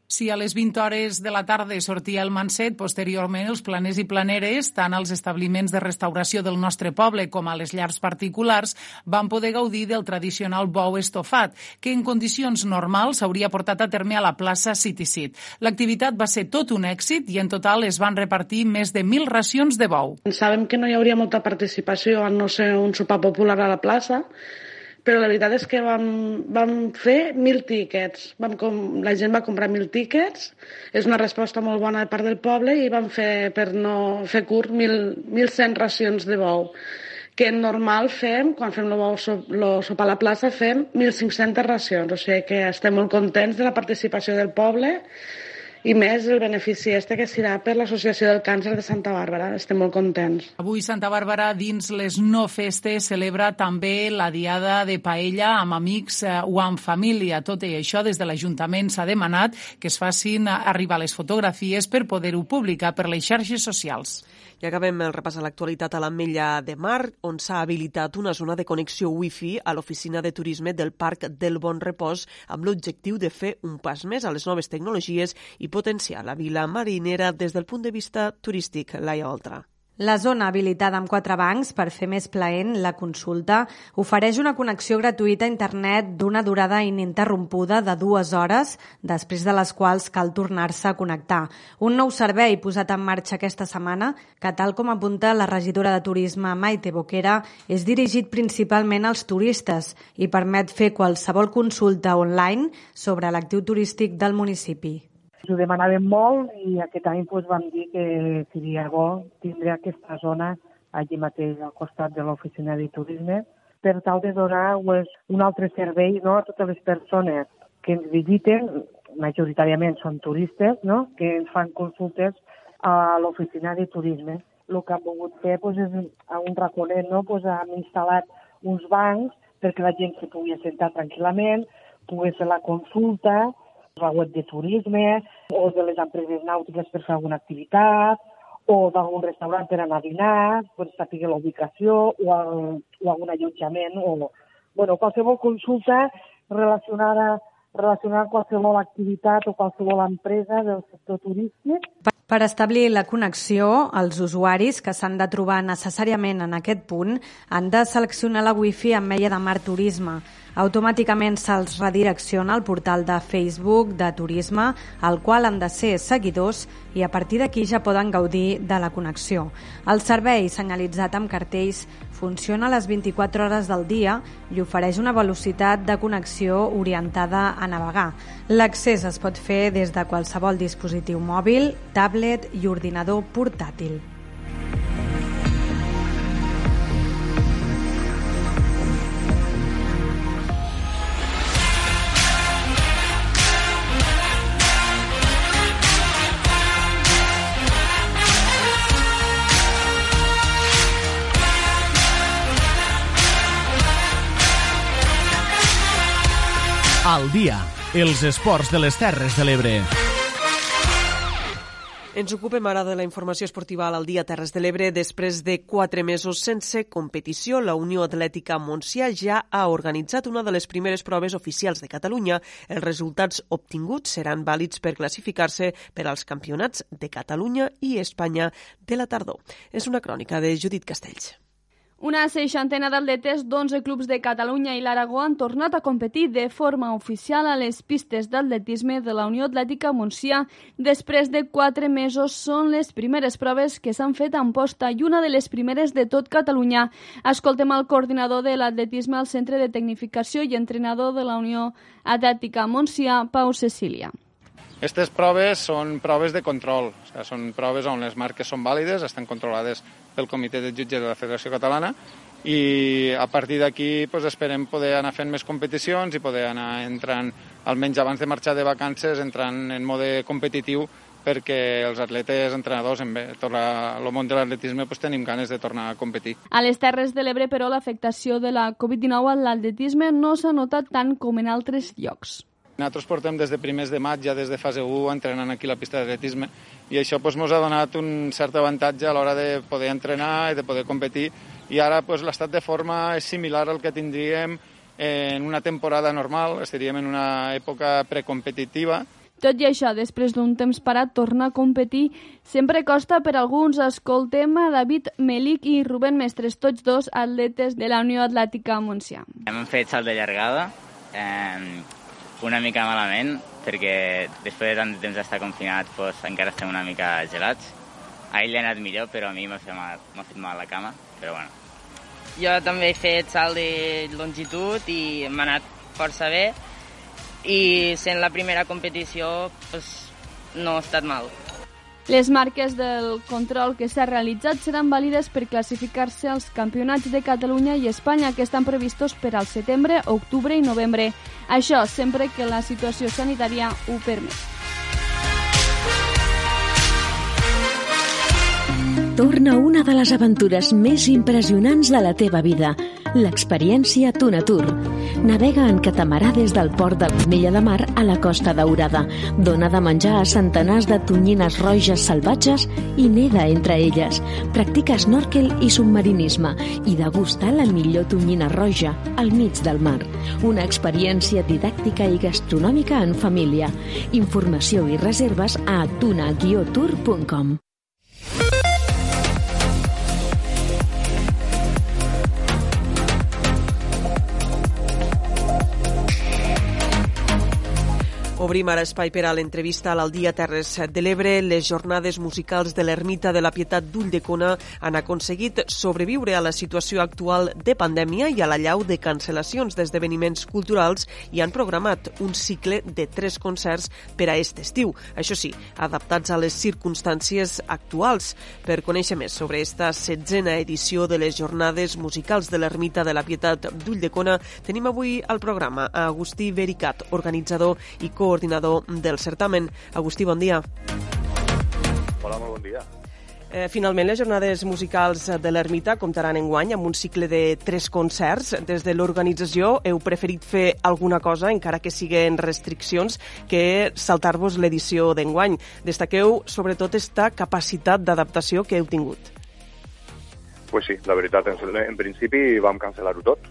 S9: Si a les 20 hores de la tarda sortia el Manset, posteriorment els planers i planeres, tant als establiments de restauració del nostre poble com a les llars particulars, van poder gaudir del tradicional bou estofat, que en condicions normals s'hauria portat a terme a la plaça City Seat. L'activitat va ser tot un èxit i en total es van repartir més de mil racions de bou.
S20: Sabem que no hi hauria molta participació al no ser un sopar popular a la plaça, però la veritat és que vam, vam fer mil tíquets. Vam com, la gent va comprar mil tíquets, és una resposta molt bona de part del poble i vam fer, per no fer curt, mil, 1.100 racions de bou que normal fem, quan fem el sopar a la plaça, fem 1.500 racions. O sigui que estem molt contents de la participació del poble i més el benefici este que serà per l'Associació del Càncer de Santa Bàrbara. Estem molt contents.
S9: Avui Santa Bàrbara, dins les no festes, celebra també la diada de paella amb amics eh, o amb família. Tot i això, des de l'Ajuntament s'ha demanat que es facin arribar les fotografies per poder-ho publicar per les xarxes socials.
S2: I acabem el repàs a l'actualitat a l'Ametlla de Mar, on s'ha habilitat una zona de connexió Wi-Fi a l'oficina de turisme del Parc del Bon Repòs amb l'objectiu de fer un pas més a les noves tecnologies i potenciar la vila marinera des del punt de vista turístic. Laia Oltra.
S16: La zona habilitada amb quatre bancs per fer més plaent la consulta ofereix una connexió gratuïta a internet d'una durada ininterrompuda de dues hores, després de les quals cal tornar-se a connectar. Un nou servei posat en marxa aquesta setmana, que tal com apunta la regidora de Turisme Maite Boquera, és dirigit principalment als turistes i permet fer qualsevol consulta online sobre l'actiu turístic del municipi.
S17: Ho demanàvem molt i aquest any pues, vam dir que seria bo tindre aquesta zona allí mateix al costat de l'oficina de turisme per tal de donar pues, un altre servei no, a totes les persones que ens visiten, majoritàriament són turistes, no? que ens fan consultes a l'oficina de turisme. El que hem volgut fer pues, és a un raconet, no? pues, hem instal·lat uns bancs perquè la gent se pugui assentar tranquil·lament, pugui fer la consulta, la web de turisme o de les empreses nàutiques per fer alguna activitat o d'algun restaurant per anar a dinar, per saber la ubicació o, el, o algun allotjament o bueno, qualsevol consulta relacionada relacionar qualsevol activitat o qualsevol empresa del sector turístic.
S16: Per establir la connexió, els usuaris que s'han de trobar necessàriament en aquest punt han de seleccionar la wifi amb Meia de Mar Turisme. Automàticament se'ls redirecciona al portal de Facebook de turisme, al qual han de ser seguidors i a partir d'aquí ja poden gaudir de la connexió. El servei, senyalitzat amb cartells, funciona a les 24 hores del dia i ofereix una velocitat de connexió orientada a navegar. L'accés es pot fer des de qualsevol dispositiu mòbil, tablet i ordinador portàtil.
S3: Dia, els esports de les Terres de l'Ebre.
S2: Ens ocupem ara de la informació esportiva al dia Terres de l'Ebre. Després de quatre mesos sense competició, la Unió Atlètica Montsià ja ha organitzat una de les primeres proves oficials de Catalunya. Els resultats obtinguts seran vàlids per classificar-se per als campionats de Catalunya i Espanya de la tardor. És una crònica de Judit Castells.
S18: Una seixantena d'atletes d'11 clubs de Catalunya i l'Aragó han tornat a competir de forma oficial a les pistes d'atletisme de la Unió Atlètica Montsià. Després de quatre mesos són les primeres proves que s'han fet en posta i una de les primeres de tot Catalunya. Escoltem el coordinador de l'atletisme al Centre de Tecnificació i entrenador de la Unió Atlètica Montsià, Pau Cecília.
S21: Aquestes proves són proves de control, o sigui, són proves on les marques són vàlides, estan controlades pel comitè de jutges de la Federació Catalana i a partir d'aquí pues, esperem poder anar fent més competicions i poder anar entrant, almenys abans de marxar de vacances, entrant en mode competitiu perquè els atletes, entrenadors, en tot la, el món de l'atletisme pues, tenim ganes de tornar a competir.
S18: A les Terres de l'Ebre, però, l'afectació de la Covid-19 a l'atletisme no s'ha notat tant com en altres llocs.
S21: Nosaltres portem des de primers de maig, ja des de fase 1, entrenant aquí a la pista d'atletisme i això ens doncs, ha donat un cert avantatge a l'hora de poder entrenar i de poder competir i ara doncs, l'estat de forma és similar al que tindríem en una temporada normal, estaríem en una època precompetitiva.
S18: Tot i això, després d'un temps parat, tornar a competir sempre costa per alguns. Escoltem a David Melic i Rubén Mestres, tots dos atletes de la Unió Atlètica Montsià.
S22: Hem fet salt de llargada, eh, una mica malament, perquè després de tant de temps d'estar confinat doncs, encara estem una mica gelats. A ell li ha anat millor, però a mi m'ha fet, mal, fet mal la cama, però bueno.
S23: Jo també he fet salt de longitud i m'ha anat força bé i sent la primera competició doncs, no ha estat mal.
S18: Les marques del control que s'ha realitzat seran vàlides per classificar-se als campionats de Catalunya i Espanya que estan previstos per al setembre, octubre i novembre. Això sempre que la situació sanitària ho permet.
S24: Torna una de les aventures més impressionants de la teva vida, l'experiència Tunatur. Navega en catamarà des del port de l'Ametlla de Mar a la Costa Daurada. Dona de menjar a centenars de tonyines roges salvatges i neda entre elles. Practica snorkel i submarinisme i degusta la millor tonyina roja al mig del mar. Una experiència didàctica i gastronòmica en família. Informació i reserves a tuna-tour.com.
S2: Obrim ara espai per a l'entrevista a l'Aldia Terres de l'Ebre. Les jornades musicals de l'Ermita de la Pietat d'Ulldecona han aconseguit sobreviure a la situació actual de pandèmia i a la llau de cancel·lacions d'esdeveniments culturals i han programat un cicle de tres concerts per a aquest estiu. Això sí, adaptats a les circumstàncies actuals. Per conèixer més sobre esta setzena edició de les jornades musicals de l'Ermita de la Pietat d'Ulldecona, tenim avui al programa a Agustí Vericat, organitzador i co coordinador del certamen. Agustí, bon dia.
S25: Hola, molt bon dia.
S2: Eh, finalment, les jornades musicals de l'Ermita comptaran en guany amb un cicle de tres concerts. Des de l'organització heu preferit fer alguna cosa, encara que siguen restriccions, que saltar-vos l'edició d'enguany. Destaqueu sobretot esta capacitat d'adaptació que heu tingut.
S25: Pues sí, la veritat, en, en principi vam cancel·lar-ho tot,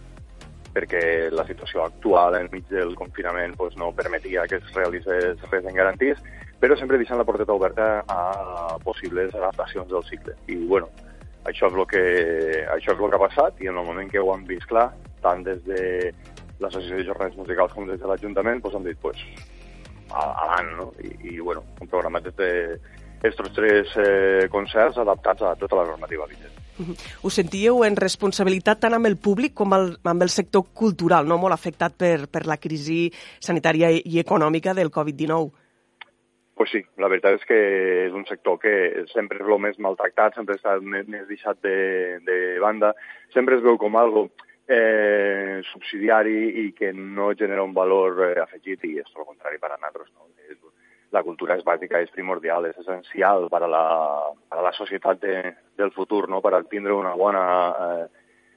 S25: perquè la situació actual enmig del confinament pues, no permetia que es realitzés res en garanties, però sempre deixant la porteta oberta a possibles adaptacions del cicle. I, bueno, això és el que, això és el que ha passat i en el moment que ho hem vist clar, tant des de l'Associació de Jornades Musicals com des de l'Ajuntament, pues, hem dit, pues, avant, no? I, i bueno, hem programat aquests tres eh, concerts adaptats a tota la normativa vigent.
S2: Us sentíeu en responsabilitat tant amb el públic com el, amb el sector cultural, no molt afectat per, per la crisi sanitària i econòmica del Covid-19?
S25: Pues sí, la veritat és que és un sector que sempre és el més maltractat, sempre està més, deixat de, de banda, sempre es veu com algo eh, subsidiari i que no genera un valor eh, afegit i és el contrari per a nosaltres. No? És, la cultura és bàsica, és primordial, és essencial per a la, per a la societat de, del futur, no? per tindre una bona eh,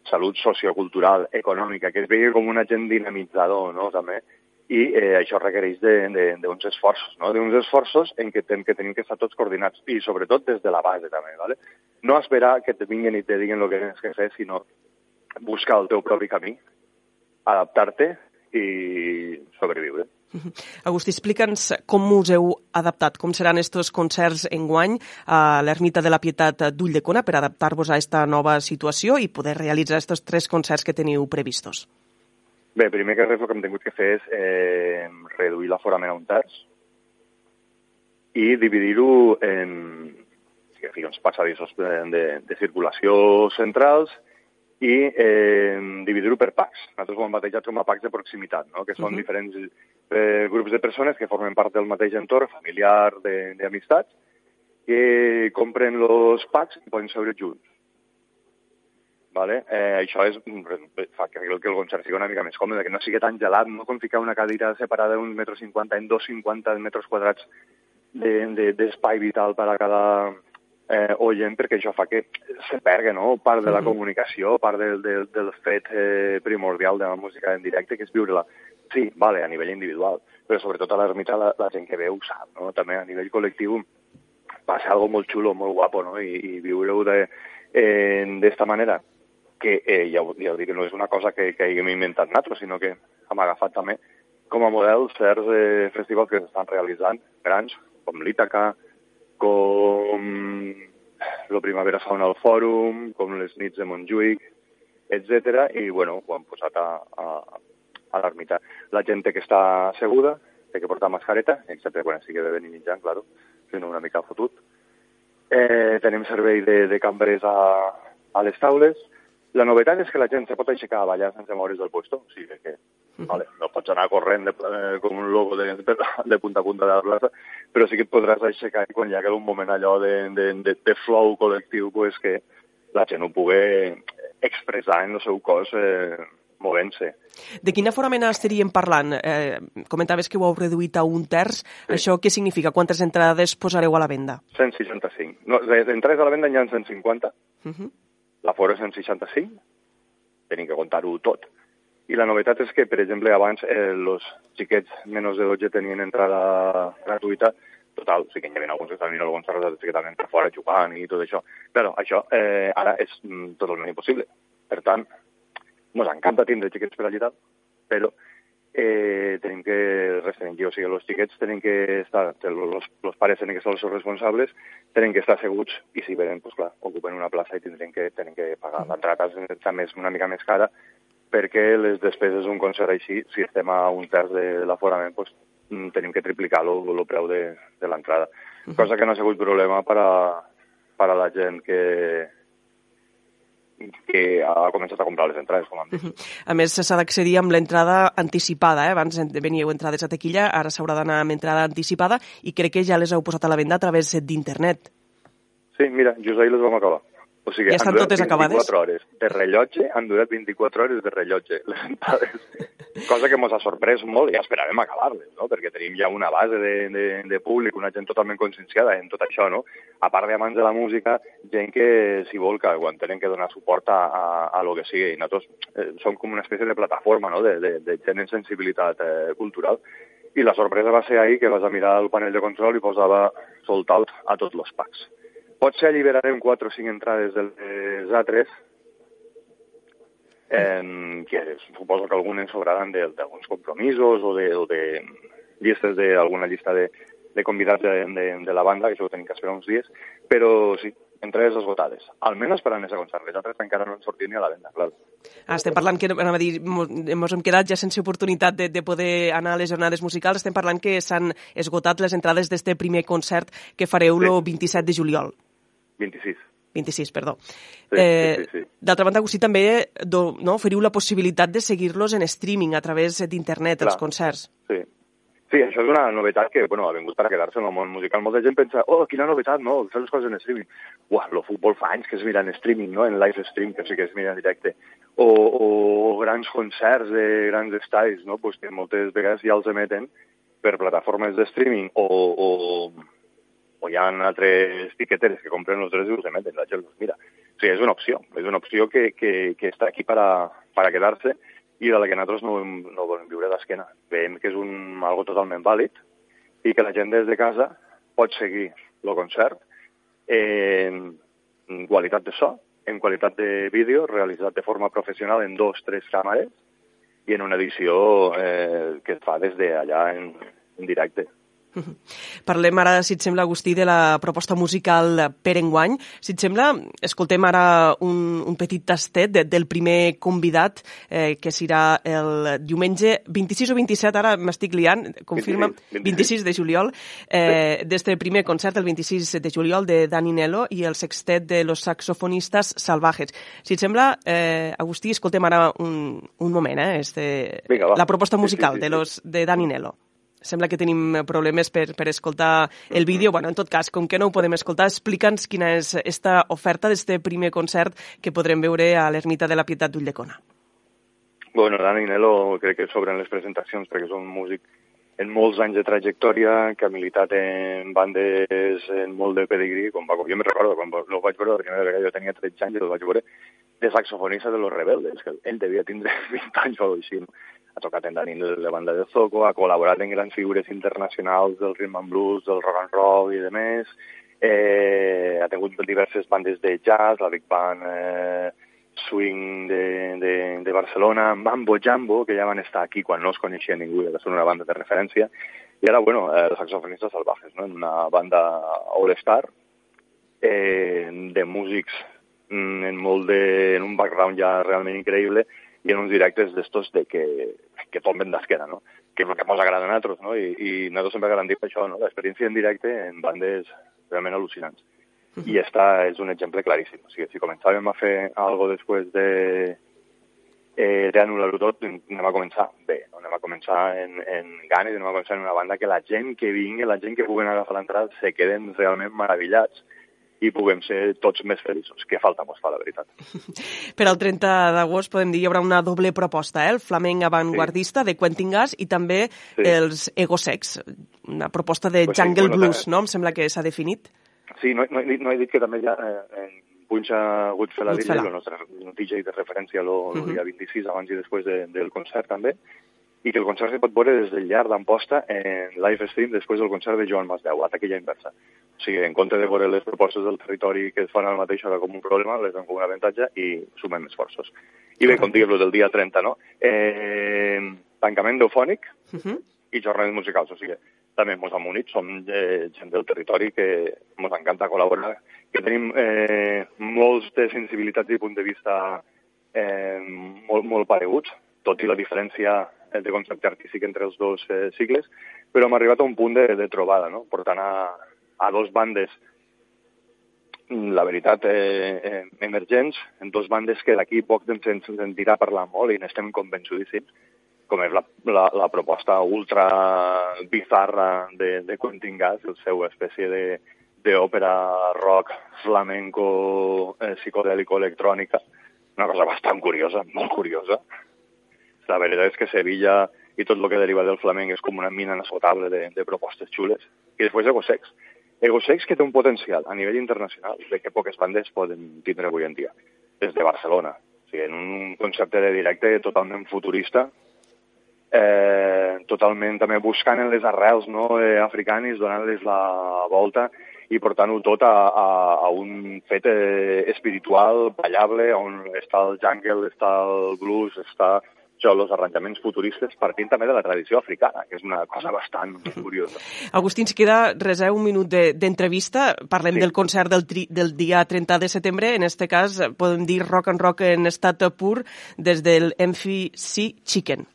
S25: salut sociocultural, econòmica, que es vegi com un agent dinamitzador, no? també. I eh, això requereix d'uns esforços, no? d'uns esforços en què, ten, que tenim que estar tots coordinats i sobretot des de la base també. ¿vale? No esperar que te vinguin i te diguin el que tens que fer, sinó buscar el teu propi camí, adaptar-te i sobreviure.
S2: Agustí, explica'ns com us heu adaptat, com seran estos concerts en guany a l'Ermita de la Pietat d'Ulldecona per adaptar-vos a esta nova situació i poder realitzar estos tres concerts que teniu previstos.
S25: Bé, primer que res el que hem tingut que fer és eh, reduir l'aforament a un terç i dividir-ho en sigui, uns passadissos de, de, de circulació centrals i eh, dividir-ho per packs. Nosaltres ho hem batejat com a packs de proximitat, no? que són uh -huh. diferents eh, grups de persones que formen part del mateix entorn familiar d'amistats, que compren els packs i poden seure junts. Vale? Eh, això és, fa que el, que el concert sigui una mica més còmode, que no sigui tan gelat, no com ficar una cadira separada d'un metro cinquanta en dos cinquanta metres quadrats d'espai de, de, vital per a cada, eh, oient perquè això fa que se perga no? part de la comunicació, part del, del, del fet eh, primordial de la música en directe, que és viure-la. Sí, vale, a nivell individual, però sobretot a l'ermita la, la gent que veu sap, no? també a nivell col·lectiu ser algo molt xulo, molt guapo, no? i, i viure-ho d'esta manera, que eh, ja, ja ho dic, no és una cosa que, que haguem inventat nosaltres, sinó que hem agafat també com a model certs eh, festivals que s'estan realitzant, grans, com l'Ítaca, com la Primavera Fauna al Fòrum, com les nits de Montjuïc, etc. I, bueno, ho han posat a, a, a l'ermita. La gent que estar asseguda, té que portar mascareta, excepte quan estigui bevent i menjant, claro, si no una mica fotut. Eh, tenim servei de, de cambrers a, a les taules La novetat és que la gent se pot aixecar a ballar sense moure's del puesto, o sigui que vale, no pots anar corrent de, eh, com un logo de, de, de punta a punta de la plaça, però sí que et podràs aixecar quan hi ha un moment allò de, de, de, de flow col·lectiu, pues, que la gent ho pugui expressar en el seu cos eh, movent-se.
S2: De quin aforament estaríem parlant? Eh, comentaves que ho heu reduït a un terç. Sí. Això què significa? Quantes entrades posareu a la venda?
S25: 165. No, d'entrades a la venda n'hi ha 150. Uh -huh l'aforo és en 65, tenim que contar-ho tot. I la novetat és que, per exemple, abans els eh, xiquets menys de 12 tenien entrada gratuïta total, sí que hi havia alguns que estaven alguns arrasats que estaven fora jugant i tot això. Però això eh, ara és mm, totalment impossible. Per tant, ens encanta tindre xiquets per allà, però eh, tenim que restringir, o sigui, els xiquets tenen que estar, els pares tenen que ser els seus responsables, tenen que estar asseguts i si venen, doncs clar, ocupen una plaça i tindrem que, tenen que pagar. L'entrada també és una mica més cara perquè les despeses d'un concert així, si estem a un terç de l'aforament, doncs, tenim que triplicar el preu de, de l'entrada. Cosa que no ha sigut problema per a, per a la gent que, que ha començat a comprar les entrades, com hem dit.
S2: A més, s'ha d'accedir amb l'entrada anticipada. Eh? Abans veníeu entrades a taquilla, ara s'haurà d'anar amb entrada anticipada i crec que ja les heu posat a la venda a través d'internet.
S25: Sí, mira, just ahir les vam acabar. O sigui,
S2: ja estan totes
S25: 24
S2: acabades?
S25: hores de rellotge, han durat 24 hores de rellotge, les entrades. Cosa que ens ha sorprès molt i esperàvem acabar-les, no? perquè tenim ja una base de, de, de públic, una gent totalment conscienciada en tot això, no? A part d'amants de la música, gent que, si vol, que quan tenen que donar suport a, a, a lo que sigui. I nosaltres eh, som com una espècie de plataforma no? de, de, de gent en sensibilitat eh, cultural. I la sorpresa va ser ahir que vas a mirar el panell de control i posava sold out a tots els packs. Potser alliberarem 4 o 5 entrades dels A3, eh, que suposo que algunes sobraran d'alguns compromisos o de, o de llistes d'alguna llista de, de convidats de, de, de la banda, que això ho tenim que esperar uns dies, però sí, entrades esgotades. Almenys per a a concert. Les altres encara no han sortit ni a la venda, clar.
S2: Ah, estem parlant que, anava a dir, ens hem quedat ja sense oportunitat de, de poder anar a les jornades musicals. Estem parlant que s'han esgotat les entrades d'este primer concert que fareu el sí. 27 de juliol.
S25: 26.
S2: 26, perdó.
S25: Sí,
S2: eh,
S25: sí, sí, sí.
S2: D'altra banda, Agustí, també do, no, oferiu la possibilitat de seguir-los en streaming a través d'internet, els concerts.
S25: Sí. Sí, això és una novetat que, bueno, ha vingut per quedar-se en el món musical. Molta gent pensa, oh, quina novetat, no, fer les coses en streaming. Uah, el futbol fa anys que es mira en streaming, no?, en live stream, que sí que es mira en directe. O, o grans concerts de grans estadis, no?, pues que moltes vegades ja els emeten per plataformes de streaming o, o o hi ha altres tiqueteres que compren els drets i els emeten, la gent mira. O sigui, és una opció, és una opció que, que, que està aquí per a, per a quedar-se i de la que nosaltres no, no volem viure d'esquena. Veiem que és un, algo totalment vàlid i que la gent des de casa pot seguir el concert en qualitat de so, en qualitat de vídeo, realitzat de forma professional en dos, tres càmeres i en una edició eh, que es fa des d'allà en, en directe.
S2: Parlem ara, si et sembla, Agustí, de la proposta musical per enguany. Si et sembla, escoltem ara un, un petit tastet de, del primer convidat, eh, que serà el diumenge 26 o 27, ara m'estic liant, confirma, 26, 26 de juliol, eh, d'este primer concert, el 26 de juliol, de Dani Nelo i el sextet de los saxofonistas salvajes. Si et sembla, eh, Agustí, escoltem ara un, un moment, eh, este,
S25: Vinga, va.
S2: la proposta musical
S25: Sí, sí, sí,
S2: de, los, de Dani Nelo sembla que tenim problemes per, per escoltar el vídeo. Bueno, en tot cas, com que no ho podem escoltar, explica'ns quina és esta oferta d'este primer concert que podrem veure a l'Ermita de la Pietat d'Ulldecona.
S25: Bueno, Dani Nelo crec que sobren les presentacions perquè és un músic en molts anys de trajectòria, que ha militat en bandes en molt de pedigrí, com va, jo me recordo, quan el vaig veure la primera vegada, jo tenia 13 anys i el vaig veure de saxofonista de los rebeldes, que ell devia tindre 20 anys o així. No? Ha tocat en Dani la banda de Zoco, ha col·laborat en grans figures internacionals del rhythm and blues, del rock and roll i de més. Eh, ha tingut diverses bandes de jazz, la Big Band eh, Swing de, de, de Barcelona, Mambo Jambo, que ja van estar aquí quan no es coneixia ningú, que són una banda de referència, i ara, bueno, eh, els saxofonistes salvajes, no? en una banda all-star eh, de músics mm, en, molt de, en un background ja realment increïble i en uns directes d'estos de que, que tomben d'esquena, no? que és el que ens agrada a nosaltres, no? I, i nosaltres sempre garantim això, no? l'experiència en directe en bandes realment al·lucinants. i esta és un exemple claríssim. O sigui, si començàvem a fer algo després de eh, d'anul·lar-ho tot, anem a començar bé, no? anem a començar en, en ganes, anem a començar en una banda que la gent que vingui, la gent que puguen agafar l'entrada, se queden realment meravellats i puguem ser tots més feliços, que falta mos fa, la veritat.
S2: Per al 30 d'agost podem dir hi haurà una doble proposta, eh? el flamenc avantguardista sí. de Quentin Gas i també sí. els Egosex, una proposta de pues jungle sí, bueno, blues, no? Em sembla que s'ha definit.
S25: Sí, no, no, no he dit que també ja eh, punxa Goodfella Disney, el nostre DJ de referència el uh -huh. dia 26, abans i després de, del concert també, i que el concert se pot veure des del llarg d'Amposta en live stream després del concert de Joan Masdeu, a taquilla inversa. O sigui, en compte de veure les propostes del territori que es fan al mateix hora com un problema, les donem com un avantatge i sumem esforços. I bé, com digues del dia 30, no? Eh, tancament d'eufònic uh -huh. i jornades musicals, o sigui, també ens hem unit, som eh, gent del territori que ens encanta col·laborar, que tenim eh, molts de sensibilitats i punt de vista eh, molt, molt pareguts, tot i la diferència de concepte artístic entre els dos eh, cicles, però hem arribat a un punt de, de trobada, no? portant a, a dos bandes, la veritat, eh, eh, emergents, en dos bandes que d'aquí poc ens sentirà parlar molt i n'estem convençudíssims, com és la, la, la proposta ultra bizarra de, de Quentin Gas, el seu espècie de d'òpera rock flamenco eh, psicodèlico electrònica, una cosa bastant curiosa, molt curiosa. La veritat és que Sevilla i tot el que deriva del flamenc és com una mina inesgotable de, de propostes xules. I després Egosex. Egosex que té un potencial a nivell internacional de que poques bandes poden tindre avui en dia, des de Barcelona. O sigui, en un concepte de directe totalment futurista, eh, totalment també buscant en les arrels no, eh, africanes, donant-les la volta i portant-ho tot a, a, a un fet eh, espiritual, ballable, on està el jungle, està el blues, està això, els arranjaments futuristes, partint també de la tradició africana, que és una cosa bastant curiosa.
S2: Agustín, si queda res, eh, un minut d'entrevista. De, Parlem sí. del concert del, tri, del dia 30 de setembre. En este cas, podem dir rock and rock en estat pur des del MFC Chicken.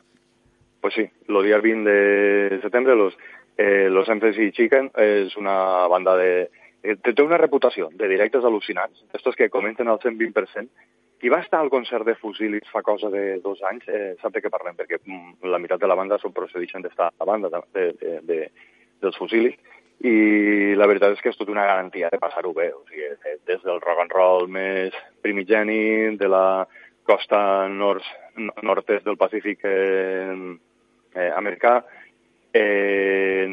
S25: Pues sí, el día 20 de septiembre los, eh, los Emphasis Chicken és una banda de... Eh, té una reputació de directes al·lucinants, estos que comenten al 120%. Qui va estar al concert de Fusilis fa cosa de dos anys eh, sap de què parlem, perquè mm, la meitat de la banda són procedixen d'estar a banda de, de, de, de, dels Fusilis, i la veritat és que és tota una garantia de passar-ho bé, o sigui, des del rock and roll més primigeni, de la costa nord, nord-est del Pacífic eh, eh, americà, eh,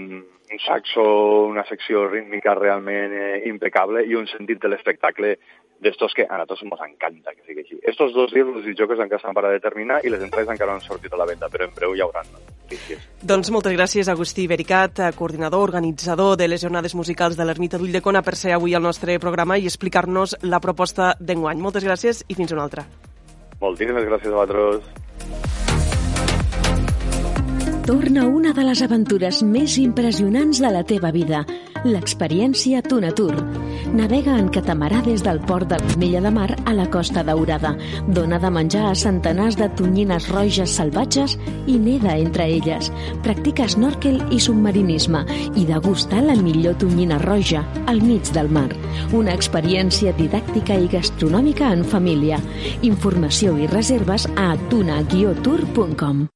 S25: un saxo, una secció rítmica realment eh, impecable i un sentit de l'espectacle d'estos que a nosaltres ens encanta que sigui així. Estos dos dies els jocs encara estan per a determinar i les entrades encara no han sortit a la venda, però en breu hi haurà notícies.
S2: Doncs moltes gràcies, Agustí Bericat, coordinador, organitzador de les jornades musicals de l'Ermita d'Ulldecona, per ser avui al nostre programa i explicar-nos la proposta d'enguany. Moltes gràcies i fins una altra.
S25: Moltíssimes gràcies a vosaltres.
S24: Torna una de les aventures més impressionants de la teva vida, l'experiència Tunatur. Navega en catamarà des del port de l'Ametlla de Mar a la Costa Daurada. Dona de menjar a centenars de tonyines roges salvatges i neda entre elles. Practica snorkel i submarinisme i degusta la millor tonyina roja al mig del mar. Una experiència didàctica i gastronòmica en família. Informació i reserves a tuna-tour.com.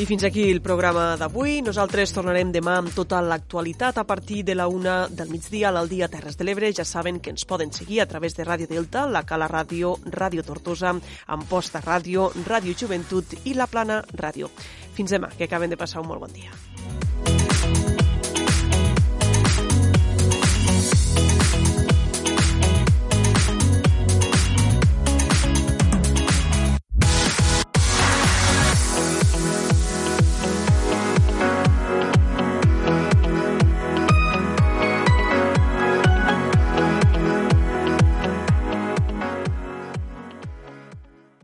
S2: I fins aquí el programa d'avui. Nosaltres tornarem demà amb tota l'actualitat a partir de la una del migdia a l'Aldia Terres de l'Ebre. Ja saben que ens poden seguir a través de Ràdio Delta, la Cala Ràdio, Ràdio Tortosa, Amposta Ràdio, Ràdio Joventut i la Plana Ràdio. Fins demà, que acaben de passar un molt bon dia.